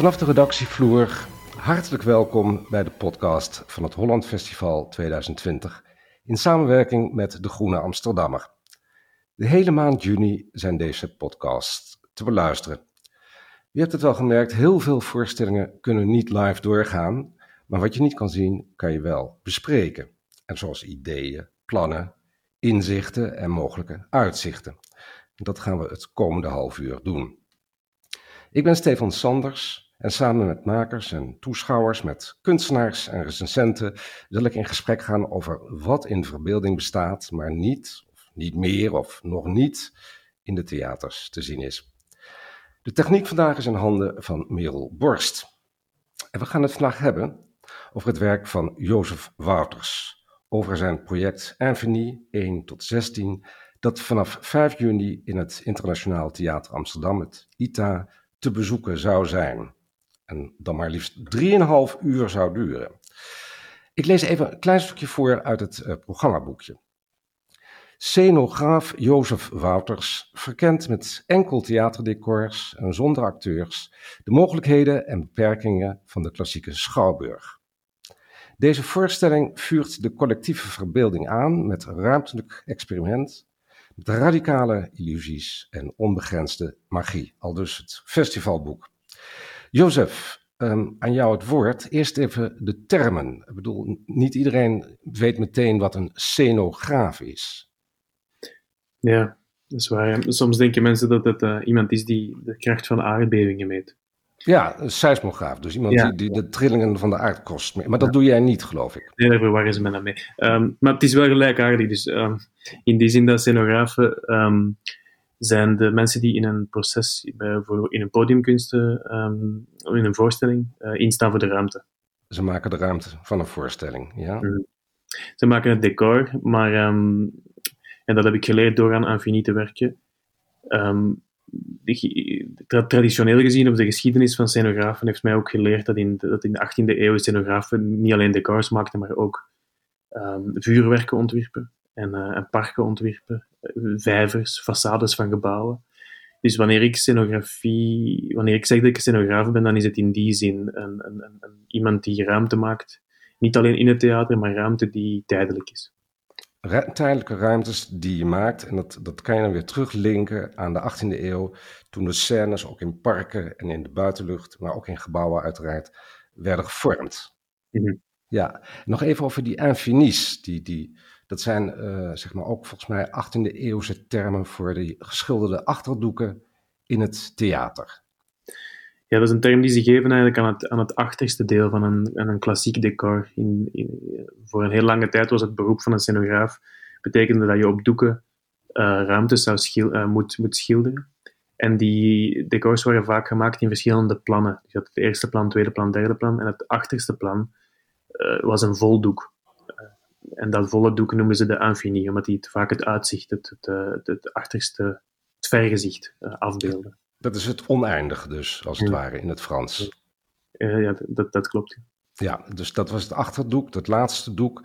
Vanaf de redactievloer, hartelijk welkom bij de podcast van het Holland Festival 2020 in samenwerking met De Groene Amsterdammer. De hele maand juni zijn deze podcasts te beluisteren. Je hebt het wel gemerkt, heel veel voorstellingen kunnen niet live doorgaan, maar wat je niet kan zien, kan je wel bespreken. En zoals ideeën, plannen, inzichten en mogelijke uitzichten. Dat gaan we het komende half uur doen. Ik ben Stefan Sanders en samen met makers en toeschouwers, met kunstenaars en recensenten, zal ik in gesprek gaan over wat in verbeelding bestaat, maar niet, of niet meer of nog niet in de theaters te zien is. De techniek vandaag is in handen van Merel Borst. En we gaan het vandaag hebben over het werk van Jozef Wouters, over zijn project Anthony 1 tot 16, dat vanaf 5 juni in het Internationaal Theater Amsterdam, het ITA, te bezoeken zou zijn. En dan maar liefst 3,5 uur zou duren. Ik lees even een klein stukje voor uit het uh, programmaboekje. Scenograaf Jozef Wouters verkent met enkel theaterdecors en zonder acteurs de mogelijkheden en beperkingen van de klassieke schouwburg. Deze voorstelling vuurt de collectieve verbeelding aan met ruimtelijk experiment, met radicale illusies en onbegrensde magie, al dus het festivalboek. Jozef, um, aan jou het woord. Eerst even de termen. Ik bedoel, niet iedereen weet meteen wat een scenograaf is. Ja, dat is waar. Soms denken mensen dat het uh, iemand is die de kracht van aardbevingen meet. Ja, een seismograaf. Dus iemand die, die, de trillingen van de aardkorst meet. Maar dat doe jij niet, geloof ik. Nee, daar verwarren ze me dan mee. Um, maar het is wel gelijkaardig. Dus um, in die zin dat scenografen zijn de mensen die in een proces, voor, in een podiumkunsten, in een voorstelling, uh, instaan voor de ruimte. Ze maken de ruimte van een voorstelling, ja? Mm. Ze maken het decor, maar, en dat heb ik geleerd door aan Infini te werken, traditioneel gezien, of de geschiedenis van scenografen heeft mij ook geleerd dat in de, dat in de 18e eeuw scenografen niet alleen decors maakten, maar ook um, vuurwerken ontwierpen en, uh, en, parken ontwierpen, vijvers, façades van gebouwen. Dus wanneer ik scenografie, wanneer ik zeg dat ik scenograaf ben, dan is het in die zin een, een, een, iemand die ruimte maakt, niet alleen in het theater, maar ruimte die tijdelijk is tijdelijke ruimtes die je maakt. En dat, dat kan je dan weer teruglinken aan de 18e eeuw. Toen de scènes ook in parken en in de buitenlucht, maar ook in gebouwen uiteraard, werden gevormd. Mhm. Ja, nog even over die infinis. Die, die, dat zijn uh, zeg maar ook volgens mij 18e eeuwse termen voor die geschilderde achterdoeken in het theater. Ja, dat is een term die ze geven eigenlijk aan het, aan het achterste deel van een, een klassiek decor. In, in, voor een heel lange tijd was het beroep van een scenograaf, betekende dat je op doeken uh, ruimtes zou uh, moet, moet schilderen. En die decors waren vaak gemaakt in verschillende plannen. Je had het eerste plan, tweede plan, derde plan. En het achterste plan was een vol doek. En dat volle doek noemen ze de infini, omdat die vaak het uitzicht, het, het, het, het achterste, het vergezicht afbeelden. Dat is het oneindige dus, als het ware, in het Frans. Uh, ja, dat, dat klopt. Ja, dus dat was het achterdoek, het laatste doek.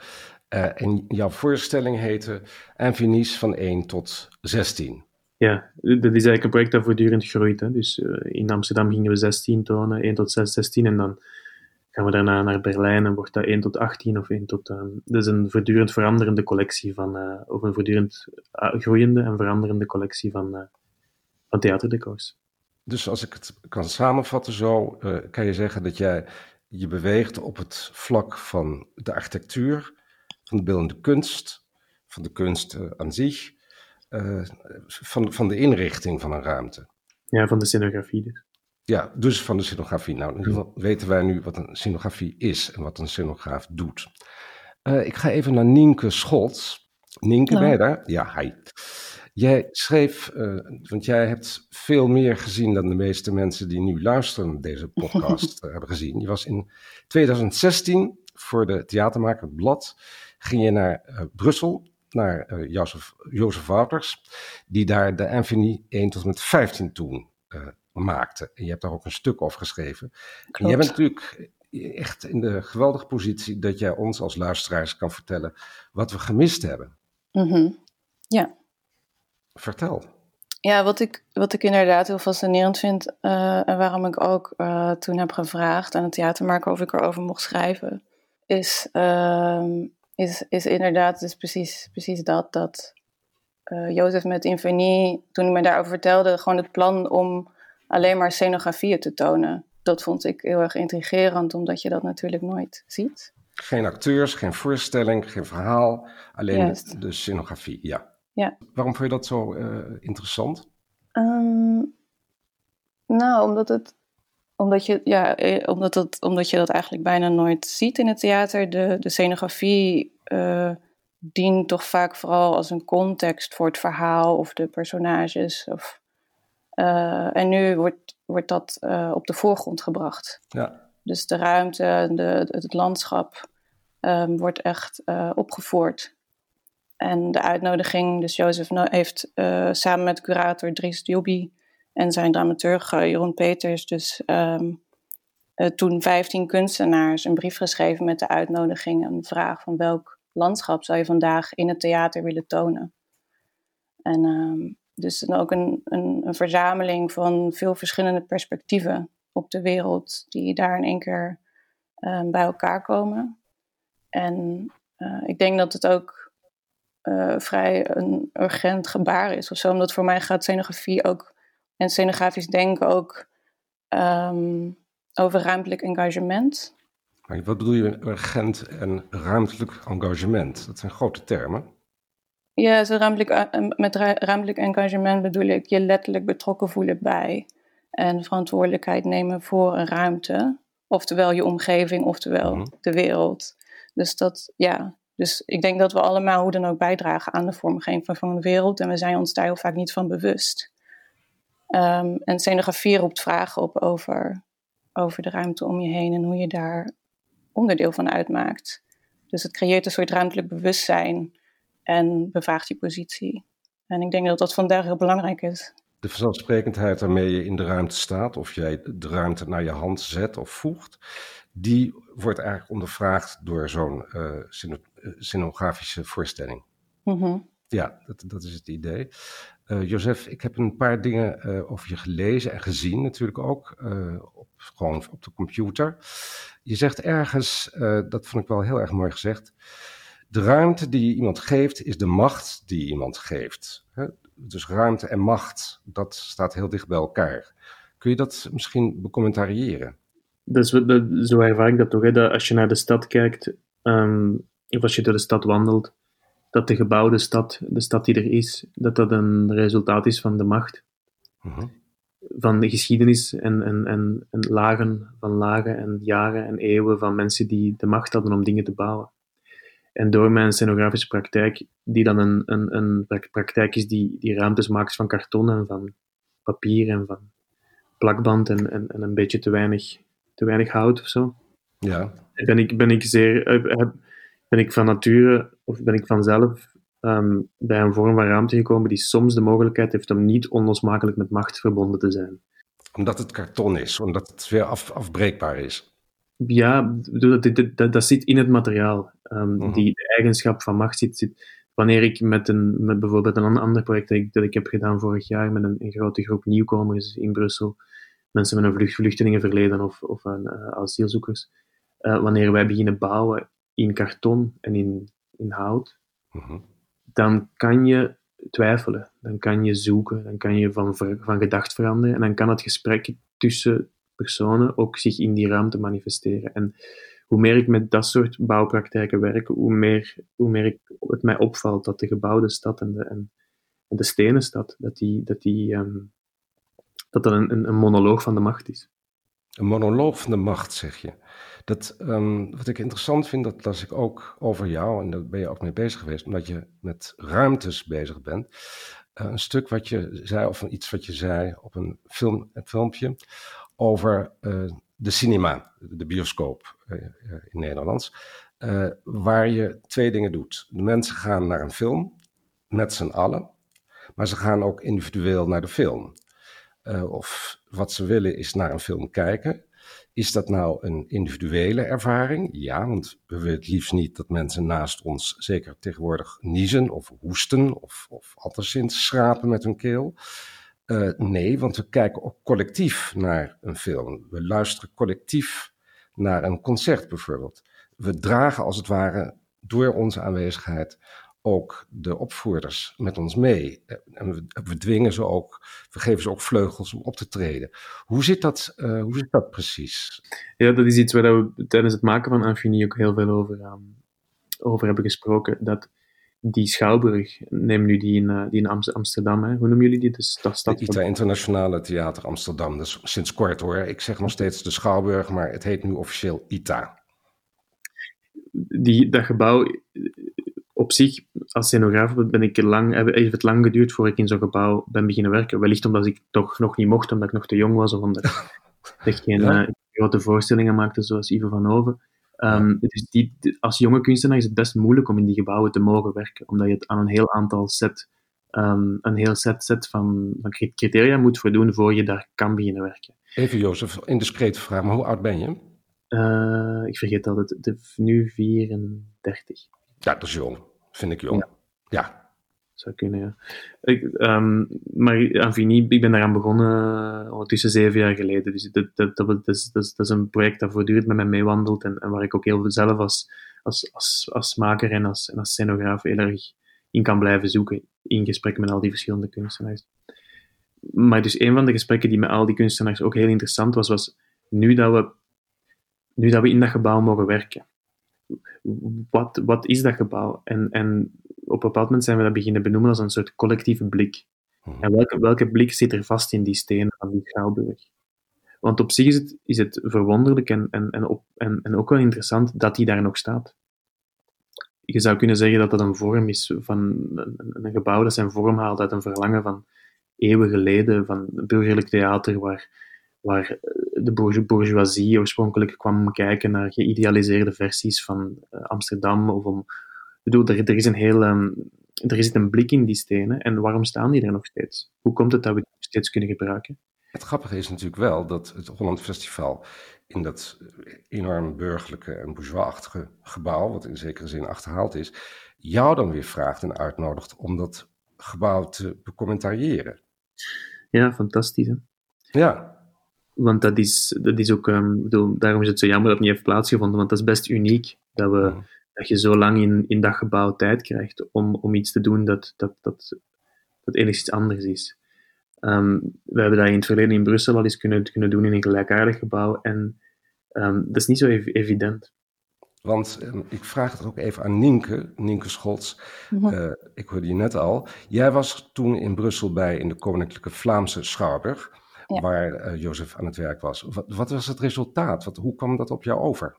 Uh, en jouw voorstelling heette Infinis van 1 tot 16. Ja, dat is eigenlijk een project dat voortdurend groeit. Hè. Dus uh, in Amsterdam gingen we 16 tonen, 1 tot 6, 16. En dan gaan we daarna naar Berlijn en wordt dat 1 tot 18 of 1 tot... Um, is een voortdurend veranderende collectie van... Uh, of een voortdurend groeiende en veranderende collectie van, van theaterdecors. Dus als ik het kan samenvatten zo, uh, kan je zeggen dat jij je beweegt op het vlak van de architectuur, van de beeldende kunst, van de kunst uh, aan zich, uh, van, van de inrichting van een ruimte. Ja, van de scenografie dus. Ja, dus van de scenografie. Nou, in ieder geval weten wij nu wat een scenografie is en wat een scenograaf doet. ik ga even naar Nienke Scholz. Nienke, ben je daar? Ja, hi. Jij schreef, uh, want jij hebt veel meer gezien dan de meeste mensen die nu luisteren naar deze podcast uh, hebben gezien. Je was in 2016 voor de theatermaker Blad, ging je naar Brussel, naar Jozef, Jozef Wouters, die daar de Anthony 1 tot en met 15 toen maakte. En je hebt daar ook een stuk over geschreven. Klopt. En jij bent natuurlijk echt in de geweldige positie dat jij ons als luisteraars kan vertellen wat we gemist hebben. Mm -hmm. Ja. Vertel. Ja, wat ik, wat ik inderdaad heel fascinerend vind uh, en waarom ik ook uh, toen heb gevraagd aan het theatermaker of ik erover mocht schrijven, is, uh, is, is inderdaad dus precies, precies dat. Dat uh, Jozef met Infini, toen hij me daarover vertelde, gewoon het plan om alleen maar scenografieën te tonen. Dat vond ik heel erg intrigerend, omdat je dat natuurlijk nooit ziet. Geen acteurs, geen voorstelling, geen verhaal, alleen de, de scenografie, ja. Ja. Waarom vond je dat zo uh, interessant? Um, nou, omdat het. Omdat je, ja, eh, omdat, het, omdat je dat eigenlijk bijna nooit ziet in het theater. De, de scenografie uh, dient toch vaak vooral als een context voor het verhaal of de personages. Of, uh, en nu wordt, wordt dat op de voorgrond gebracht. Ja. Dus de ruimte, de, het landschap um, wordt echt opgevoerd. En de uitnodiging, dus Jozef heeft samen met curator Dries Djobi en zijn dramaturg Jeroen Peters dus um, uh, toen 15 kunstenaars een brief geschreven met de uitnodiging en de vraag van welk landschap zou je vandaag in het theater willen tonen. En um, dus dan ook een, een, een, verzameling van veel verschillende perspectieven op de wereld die daar in één keer um, bij elkaar komen. En ik denk dat het ook uh, vrij een urgent gebaar is of zo. Omdat voor mij gaat scenografie ook en scenografisch denken ook um, over ruimtelijk engagement. Maar wat bedoel je met urgent en ruimtelijk engagement? Dat zijn grote termen. Ja, zo ruimtelijk, met ruimtelijk engagement bedoel ik je letterlijk betrokken voelen bij en verantwoordelijkheid nemen voor een ruimte. Oftewel je omgeving, oftewel mm -hmm. de wereld. Dus dat, ja, dus ik denk dat we allemaal hoe dan ook bijdragen aan de vormgeving van de wereld. En we zijn ons daar heel vaak niet van bewust. Um, en scenografie roept vragen op over, over de ruimte om je heen en hoe je daar onderdeel van uitmaakt. Dus het creëert een soort ruimtelijk bewustzijn en bevraagt je positie. En ik denk dat dat vandaag heel belangrijk is. De vanzelfsprekendheid waarmee je in de ruimte staat, of jij de ruimte naar je hand zet of voegt, die wordt eigenlijk ondervraagd door zo'n uh, scenografische voorstelling. Mm -hmm. Ja, dat, dat is het idee. Uh, Joseph, ik heb een paar dingen uh, over je gelezen en gezien natuurlijk ook, op, gewoon op de computer. Je zegt ergens, dat vond ik wel heel erg mooi gezegd, de ruimte die je iemand geeft is de macht die je iemand geeft. Dus ruimte en macht, dat staat heel dicht bij elkaar. Kun je dat misschien becommentariëren? Dus, zo ervaar ik dat toch, hè, dat als je naar de stad kijkt, um, of als je door de stad wandelt, dat de gebouwde stad, de stad die er is, dat dat een resultaat is van de macht. Uh -huh. Van de geschiedenis en, en, en, en lagen van lagen en jaren en eeuwen van mensen die de macht hadden om dingen te bouwen. En door mijn scenografische praktijk, die dan een, een, een praktijk is die, die ruimtes maakt van karton en van papier en van plakband en, en, en een beetje te weinig, te weinig hout of zo. Ja. Ben ik, ben ik zeer, ben ik van nature of ben ik vanzelf um, bij een vorm van ruimte gekomen die soms de mogelijkheid heeft om niet onlosmakelijk met macht verbonden te zijn. Omdat het karton is, omdat het weer af, afbreekbaar is. Ja, dat, dat, dat, zit in het materiaal. Um, uh -huh. Die eigenschap van macht zit, zit. Wanneer ik met, een, met bijvoorbeeld een ander project dat ik, dat ik heb gedaan vorig jaar met een, een grote groep nieuwkomers in Brussel, mensen met een vlucht, vluchtelingenverleden of, of een, uh, asielzoekers, uh, wanneer wij beginnen bouwen in karton en in, in hout, -huh. dan kan je twijfelen, dan kan je zoeken, dan kan je van, van gedacht veranderen en dan kan het gesprek tussen personen ook zich in die ruimte manifesteren. En hoe meer ik met dat soort bouwpraktijken werk, hoe meer, hoe meer ik, het mij opvalt dat de gebouwde stad en de, en, en de stenen stad, dat die, dat, die, um, dat, dat een, een monoloog van de macht is. Een monoloog van de macht, zeg je. Dat, um, wat ik interessant vind, dat las ik ook over jou, en daar ben je ook mee bezig geweest, omdat je met ruimtes bezig bent. Uh, een stuk wat je zei, of iets wat je zei op een, film, een filmpje, over uh, de cinema, de bioscoop uh, in Nederlands, waar je twee dingen doet. De mensen gaan naar een film, met z'n allen, maar ze gaan ook individueel naar de film. of wat ze willen is naar een film kijken, is dat nou een individuele ervaring? Ja, want we willen het liefst niet dat mensen naast ons, zeker tegenwoordig, niezen of hoesten of, of anderszins schrapen met hun keel. Uh, nee, want we kijken ook collectief naar een film. We luisteren collectief naar een concert bijvoorbeeld. We dragen als het ware door onze aanwezigheid ook de opvoerders met ons mee. En we, we, dwingen ze ook, we geven ze ook vleugels om op te treden. Hoe zit dat, uh, hoe zit dat precies? Ja, dat is iets waar we tijdens het maken van Infinie ook heel veel over, um, over hebben gesproken. Dat die Schouwburg, neem nu die in, uh, die in Amsterdam, hè? hoe noemen jullie die? Dus dat stad ITA Internationale Theater Amsterdam, dus sinds kort hoor. Ik zeg nog steeds de Schouwburg, maar het heet nu officieel ITA. Die, dat gebouw op zich, als scenograaf ben ik lang, heeft het lang geduurd voor ik in zo'n gebouw ben beginnen werken. Wellicht omdat ik toch nog niet mocht, omdat ik nog te jong was, of omdat ik geen ja. uh, grote voorstellingen maakte, zoals Ivo van Hoven. Um, dus die, als jonge kunstenaar is het best moeilijk om in die gebouwen te mogen werken, omdat je het aan een heel aantal set, um, een heel set, set van, van criteria moet voldoen voor je daar kan beginnen werken. Even Jozef, indiscrete vraag, maar hoe oud ben je? Uh, ik vergeet altijd, de, nu 34. Ja, dat is jong. Vind ik jong. Ja. ja. Zou kunnen, ja. Ik, um, maar Anvini, ik ben daaraan begonnen ondertussen zeven jaar geleden. Dus dat, is, dat, is, een project dat voortdurend met mij meewandelt en, waar ik ook heel zelf als, als, als, als maker en als, en als scenograaf heel erg in kan blijven zoeken in gesprekken met al die verschillende kunstenaars. Maar dus een van de gesprekken die met al die kunstenaars ook heel interessant was, was nu dat we, nu dat we in dat gebouw mogen werken wat, wat is dat gebouw? En, en op een bepaald moment zijn we dat beginnen benoemen als een soort collectieve blik. Mhm. En welke, welke blik zit er vast in die stenen van die schouwburg? Want op zich is het, is het verwonderlijk en, en, en, op, en, en ook wel interessant dat die daar nog staat. Je zou kunnen zeggen dat dat een vorm is van een, een gebouw dat zijn vorm haalt uit een verlangen van eeuwen geleden, van burgerlijk theater, waar, waar eh, de bourgeoisie oorspronkelijk kwam kijken naar geïdealiseerde versies van eh, Amsterdam. Of om, bedoel, er, er is een heel, um, er is een blik in die stenen. En waarom staan die er nog steeds? Hoe komt het dat we die nog steeds kunnen gebruiken? Het grappige is natuurlijk wel dat het Holland Festival in dat enorm burgerlijke en bourgeoisachtige gebouw, wat in zekere zin achterhaald is, jou dan weer vraagt en uitnodigt om dat gebouw te becommentariëren. Ja, fantastisch. Hè? Ja, want dat is, dat is ook, um, bedoel, daarom is het zo jammer dat het niet heeft plaatsgevonden, want dat is best uniek dat, we, dat je zo lang in, in dat gebouw tijd krijgt om, om iets te doen dat, dat, dat, dat enigszins anders is. Um, we hebben dat in het verleden in Brussel al eens kunnen, kunnen doen in een gelijkaardig gebouw en um, dat is niet zo ev evident. Want ik vraag het ook even aan Nienke, Nienke Schots. Mm uh, ik hoorde je net al. Jij was toen in Brussel bij in de Koninklijke Vlaamse Schouwburg waar uh, Jozef aan het werk was. Wat, wat, was het resultaat? Wat, hoe kwam dat op jou over?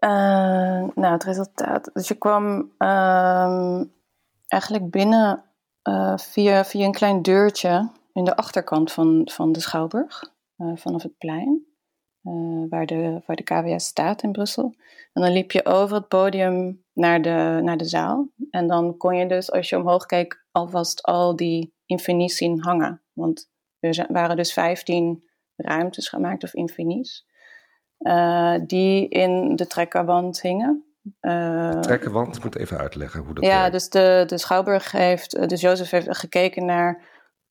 Uh, nou, het resultaat. Dus je kwam uh, eigenlijk binnen uh, via, via een klein deurtje in de achterkant van, van de Schouwburg, vanaf het plein, waar, de, waar de KWS staat in Brussel. En dan liep je over het podium naar de, naar de zaal. En dan kon je dus, als je omhoog keek, alvast al die infinies zien hangen. Want er waren dus 15 ruimtes gemaakt, of infinies, uh, die in de trekkerwand hingen. Uh, de trekkerwand, ik moet even uitleggen hoe dat ja, werkt. dus de, de Schouwburg heeft, eh, dus Jozef heeft gekeken naar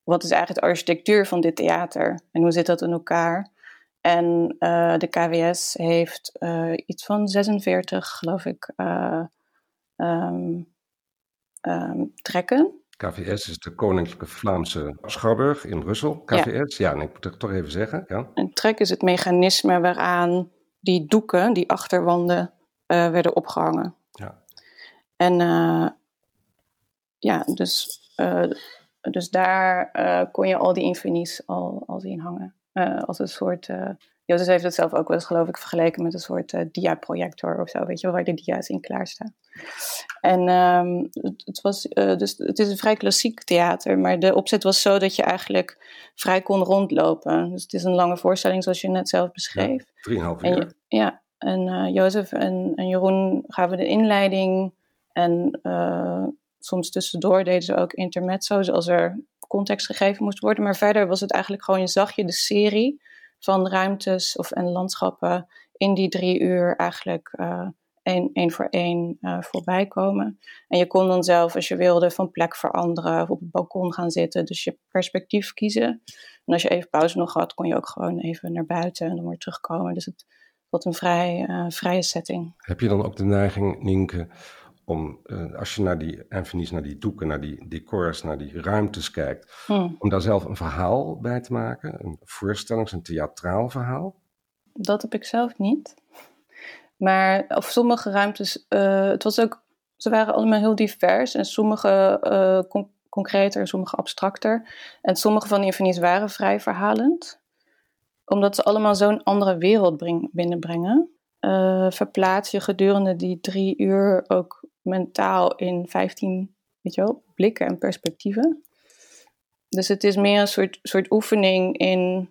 wat is eigenlijk de architectuur van dit theater en hoe zit dat in elkaar. En uh, de KWS heeft iets van 46, geloof ik, um, um, trekken. KVS is de Koninklijke Vlaamse Schouwburg in Brussel. KVS, ja, ja ik moet het toch even zeggen. Ja. Een trek is het mechanisme waaraan die doeken, die achterwanden, uh, werden opgehangen. Ja. En uh, ja, dus, uh, dus daar kon je al die infinies al, al zien hangen. als een soort Jozef heeft het zelf ook wel eens, geloof ik, vergeleken met een soort uh, diaprojector of zo, weet je waar de dia's in klaarstaan. En um, het, was, uh, dus het is een vrij klassiek theater, maar de opzet was zo dat je eigenlijk vrij kon rondlopen. Dus het is een lange voorstelling, zoals je net zelf beschreef. Ja, drieënhalf uur. En, ja, en uh, Jozef en, en, Jeroen gaven de inleiding en soms tussendoor deden ze ook intermezzo's als er context gegeven moest worden. Maar verder was het eigenlijk gewoon, je zag je de serie van ruimtes of, en landschappen in die drie uur eigenlijk uh, één, voor één uh, voorbij komen. En je kon dan zelf, als je wilde, van plek veranderen of op het balkon gaan zitten. Dus je perspectief kiezen. En als je even pauze nog had, kon je ook gewoon even naar buiten en dan weer terugkomen. Dus het wordt een vrij uh, vrije setting. Heb je dan ook de neiging, Nienke, om uh, als je naar die Anthony's, naar die doeken, naar die decors, naar die ruimtes kijkt, hmm. om daar zelf een verhaal bij te maken, een voorstelling, een theatraal verhaal? Dat heb ik zelf niet. Maar of sommige ruimtes, uh, het was ook, ze waren allemaal heel divers en sommige uh, con concreter, sommige abstracter. En sommige van die Anthony's waren vrij verhalend, omdat ze allemaal zo'n andere wereld binnenbrengen. Uh, verplaats je gedurende die drie uur ook mentaal in 15 weet je wel, blikken en perspectieven. Dus het is meer een soort, soort oefening in,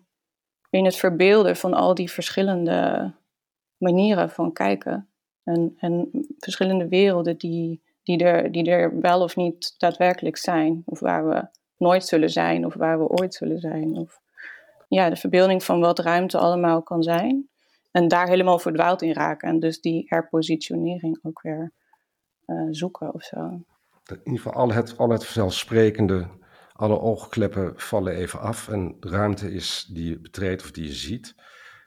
in het verbeelden van al die verschillende manieren van kijken. En, en verschillende werelden die, die, er, die er wel of niet daadwerkelijk zijn. Of waar we nooit zullen zijn, of waar we ooit zullen zijn. Of ja, de verbeelding van wat ruimte allemaal kan zijn. En daar helemaal verdwaald in raken. En dus die herpositionering ook weer zoeken of zo. In ieder geval al het, al het vanzelfsprekende, alle oogkleppen vallen even af en de ruimte is die je betreedt of die je ziet,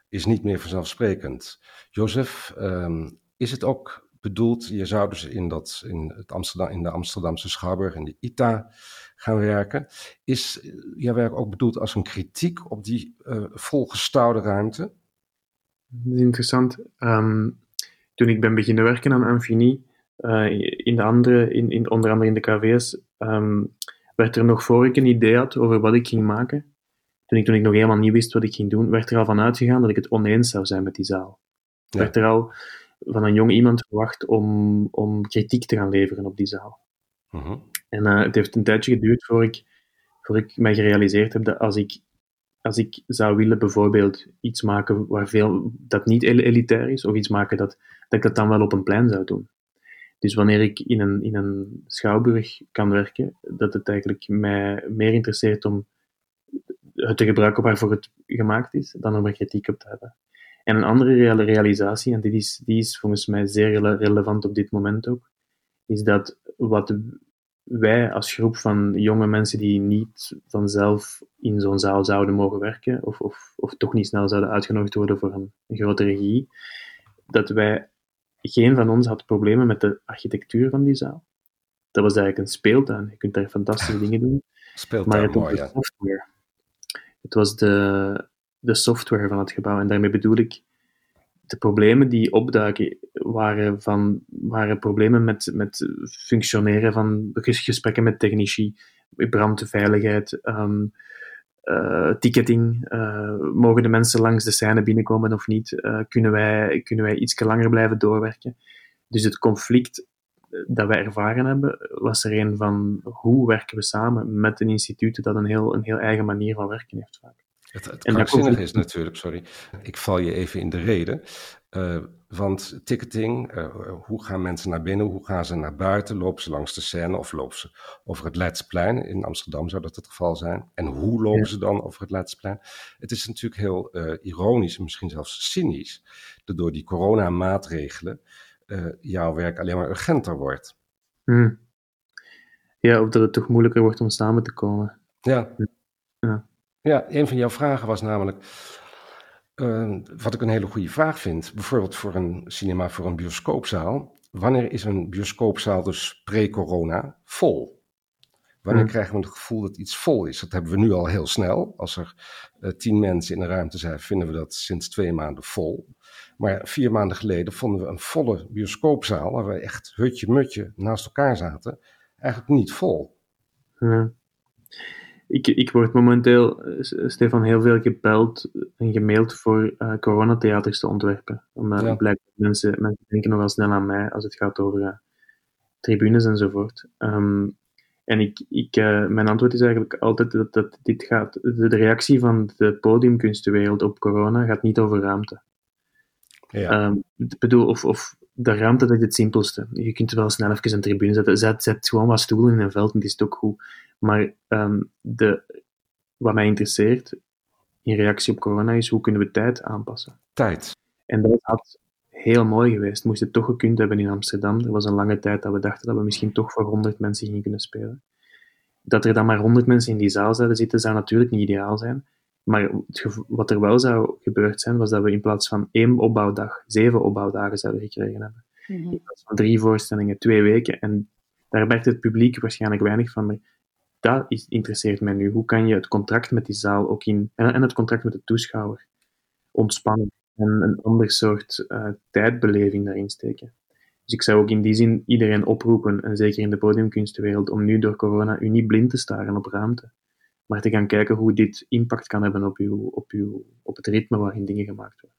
is niet meer vanzelfsprekend. Jozef, um, is het ook bedoeld, je zou dus in, dat, in, het Amsterdam, in de Amsterdamse Schouwburg, in de ITA gaan werken. Is jouw werk ook bedoeld als een kritiek op die uh, volgestouwde ruimte? Dat is interessant. Um, toen ik ben beginnen werken aan uh, in de andere, in, in, onder andere in de KV's, um, werd er nog voor ik een idee had over wat ik ging maken, toen ik, toen ik nog helemaal niet wist wat ik ging doen, werd er al van uitgegaan dat ik het oneens zou zijn met die zaal. Ja. Werd er al van een jong iemand verwacht om, om kritiek te gaan leveren op die zaal. Uh -huh. En uh, het heeft een tijdje geduurd voor ik, voor ik mij gerealiseerd heb dat als ik, als ik zou willen bijvoorbeeld iets maken waar veel, dat niet elitair is, of iets maken dat, dat ik dat dan wel op een plein zou doen. Dus wanneer ik in een, in een schouwburg kan werken, dat het eigenlijk mij meer interesseert om het te gebruiken waarvoor het gemaakt is, dan om er kritiek op te hebben. En een andere realisatie, en die is, die is volgens mij zeer relevant op dit moment ook, is dat wat wij als groep van jonge mensen die niet vanzelf in zo'n zaal zouden mogen werken, of, of, of toch niet snel zouden uitgenodigd worden voor een, een grote regie, dat wij geen van ons had problemen met de architectuur van die zaal. Dat was eigenlijk een speeltuin. Je kunt daar fantastische dingen doen. Speeltuin, maar het was de ja. software. Het was de, de software van het gebouw. En daarmee bedoel ik, de problemen die opduiken waren, van, waren problemen met, met functioneren van gesprekken met technici, brandveiligheid, um, uh, ticketing. Uh, mogen de mensen langs de scène binnenkomen of niet? Uh, kunnen, wij, kunnen wij iets langer blijven doorwerken? Dus het conflict dat wij ervaren hebben, was er een van hoe werken we samen met een instituut dat een heel, een heel eigen manier van werken heeft vaak. Het, het krankzinnige is natuurlijk, sorry, ik val je even in de reden. Uh, want ticketing, uh, hoe gaan mensen naar binnen, hoe gaan ze naar buiten? Lopen ze langs de scène of lopen ze over het Leidsplein? In Amsterdam zou dat het geval zijn. En hoe lopen ja. ze dan over het Leidsplein? Het is natuurlijk heel uh, ironisch, misschien zelfs cynisch, dat door die coronamaatregelen jouw werk alleen maar urgenter wordt. Hmm. Ja, of dat het toch moeilijker wordt om samen te komen. Ja. ja. Ja, een van jouw vragen was namelijk, uh, wat ik een hele goede vraag vind, bijvoorbeeld voor een cinema, voor een bioscoopzaal. Wanneer is een bioscoopzaal dus pre-corona vol? Wanneer hmm. krijgen we het gevoel dat iets vol is? Dat hebben we nu al heel snel. Als er uh, tien mensen in een ruimte zijn, vinden we dat sinds twee maanden vol. Maar vier maanden geleden vonden we een volle bioscoopzaal, waar we echt hutje-mutje naast elkaar zaten, eigenlijk niet vol. Hmm ik, ik word momenteel, Stefan, heel veel gebeld en gemaild voor uh, coronatheaters te ontwerpen. Omdat ja. blijkbaar mensen, mensen denken nogal snel aan mij als het gaat over uh, tribunes enzovoort. Um, en ik, ik, uh, mijn antwoord is eigenlijk altijd dat, dat dit gaat, de, de reactie van de podiumkunstenwereld op corona gaat niet over ruimte. Ja. Um, ik bedoel, of, of de ruimte, dat is het simpelste. Je kunt wel snel even een tribune zetten. Zet, zet gewoon wat stoelen in een veld en het is ook goed. Maar um, de, wat mij interesseert in reactie op corona is hoe kunnen we tijd aanpassen. Tijd. En dat had heel mooi geweest. Moest het toch gekund hebben in Amsterdam. Er was een lange tijd dat we dachten dat we misschien toch voor 100 mensen gingen kunnen spelen. Dat er dan maar 100 mensen in die zaal zouden zitten, zou natuurlijk niet ideaal zijn. Maar wat er wel zou gebeurd zijn, was dat we in plaats van één opbouwdag, zeven opbouwdagen zouden gekregen hebben. Mhm. In plaats van drie voorstellingen, twee weken. En daar merkt het publiek waarschijnlijk weinig van. Maar dat is, interesseert mij nu. Hoe kan je het contract met die zaal ook in, en, het contract met de toeschouwer ontspannen en een ander soort uh, tijdbeleving daarin steken. Dus ik zou ook in die zin iedereen oproepen, en zeker in de podiumkunstwereld, om nu door corona u niet blind te staren op ruimte, maar te gaan kijken hoe dit impact kan hebben op, uw, op, uw, op het ritme waarin dingen gemaakt worden.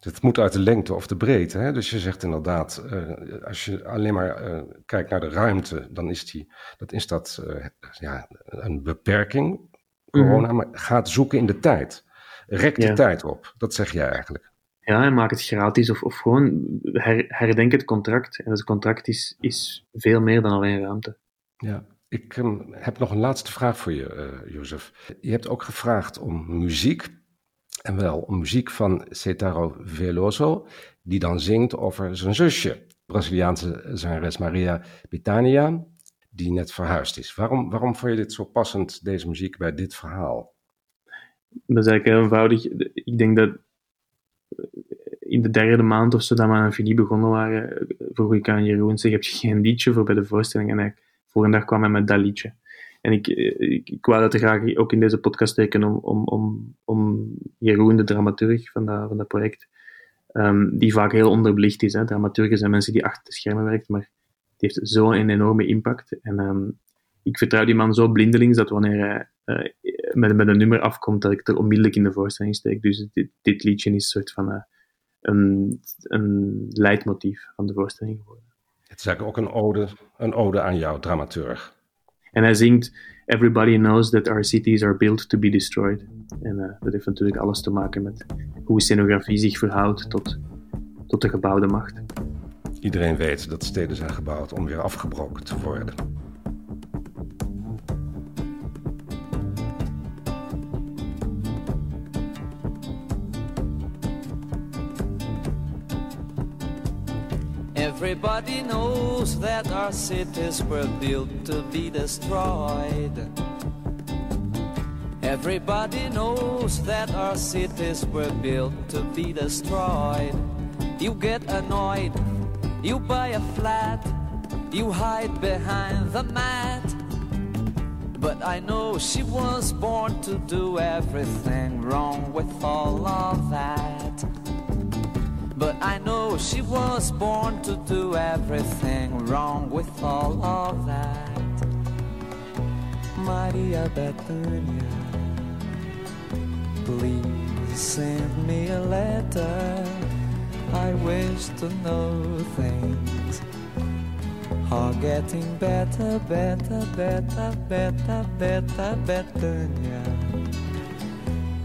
Het moet uit de lengte of de breedte. Hè? Dus je zegt inderdaad, uh, als je alleen maar uh, kijkt naar de ruimte, dan is, die, dat, is dat uh, ja, een beperking, corona. Mm. Maar gaat zoeken in de tijd. Rek de ja. tijd op. Dat zeg jij eigenlijk. Ja, en maak het gratis of, of gewoon her, herdenk het contract. En het contract is, is veel meer dan alleen ruimte. Ja, ik um, heb nog een laatste vraag voor je, uh, Jozef. Je hebt ook gevraagd om muziek. En wel om muziek van Cetaro Veloso, die dan zingt over zijn zusje, Braziliaanse zangeres Maria Bethania, die net verhuisd is. Waarom, waarom vond je dit zo passend, deze muziek, bij dit verhaal? Dat is eigenlijk heel eenvoudig. Ik denk dat in de derde maand of zo dat we aan Fini begonnen waren, vroeg ik aan Jeroen, zeg, heb je geen liedje voor bij de voorstelling? En hij, volgende dag kwam hij met dat liedje. En ik, ik, wou dat er graag ook in deze podcast steken om, om, om, om Jeroen, de dramaturg van dat, van dat project, um, die vaak heel onderbelicht is. Hè. Dramaturgen zijn mensen die achter de schermen werken, maar die heeft zo'n enorme impact. En um, ik vertrouw die man zo blindelings dat wanneer hij uh, met, met een nummer afkomt, dat ik er onmiddellijk in de voorstelling steek. Dus dit, dit liedje is een soort van uh, een, een leidmotief van de voorstelling geworden. Het is eigenlijk ook een ode, een ode aan jouw dramaturg. En hij zingt Everybody knows that our cities are built to be destroyed. En uh, dat heeft natuurlijk alles te maken met hoe scenografie zich verhoudt tot, tot de gebouwde macht. Iedereen weet dat steden zijn gebouwd om weer afgebroken te worden. Everybody knows that our cities were built to be destroyed. Everybody knows that our cities were built to be destroyed. You get annoyed, you buy a flat, you hide behind the mat. But I know she was born to do everything wrong with all of that. But I know she was born to do everything wrong with all of that. Maria Bethania, please send me a letter. I wish to know things are getting better, better, better, better, better, better.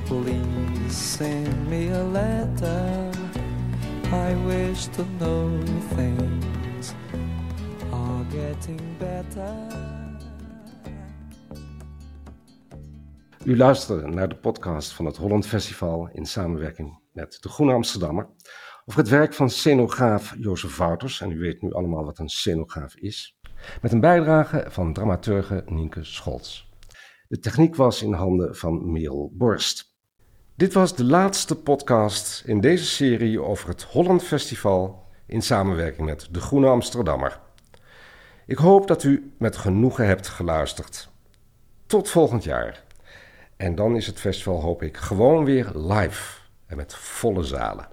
Please send me a letter. I wish to know things are getting better. U luisterde naar de podcast van het Holland Festival in samenwerking met de Groene Amsterdammer. Over het werk van scenograaf Jozef Wouters. En u weet nu allemaal wat een scenograaf is. Met een bijdrage van dramaturge Nienke Scholz. De techniek was in handen van Merel Borst. Dit was de laatste podcast in deze serie over het Holland Festival in samenwerking met De Groene Amsterdammer. Ik hoop dat u met genoegen hebt geluisterd. Tot volgend jaar. En dan is het festival, hoop ik, gewoon weer live en met volle zalen.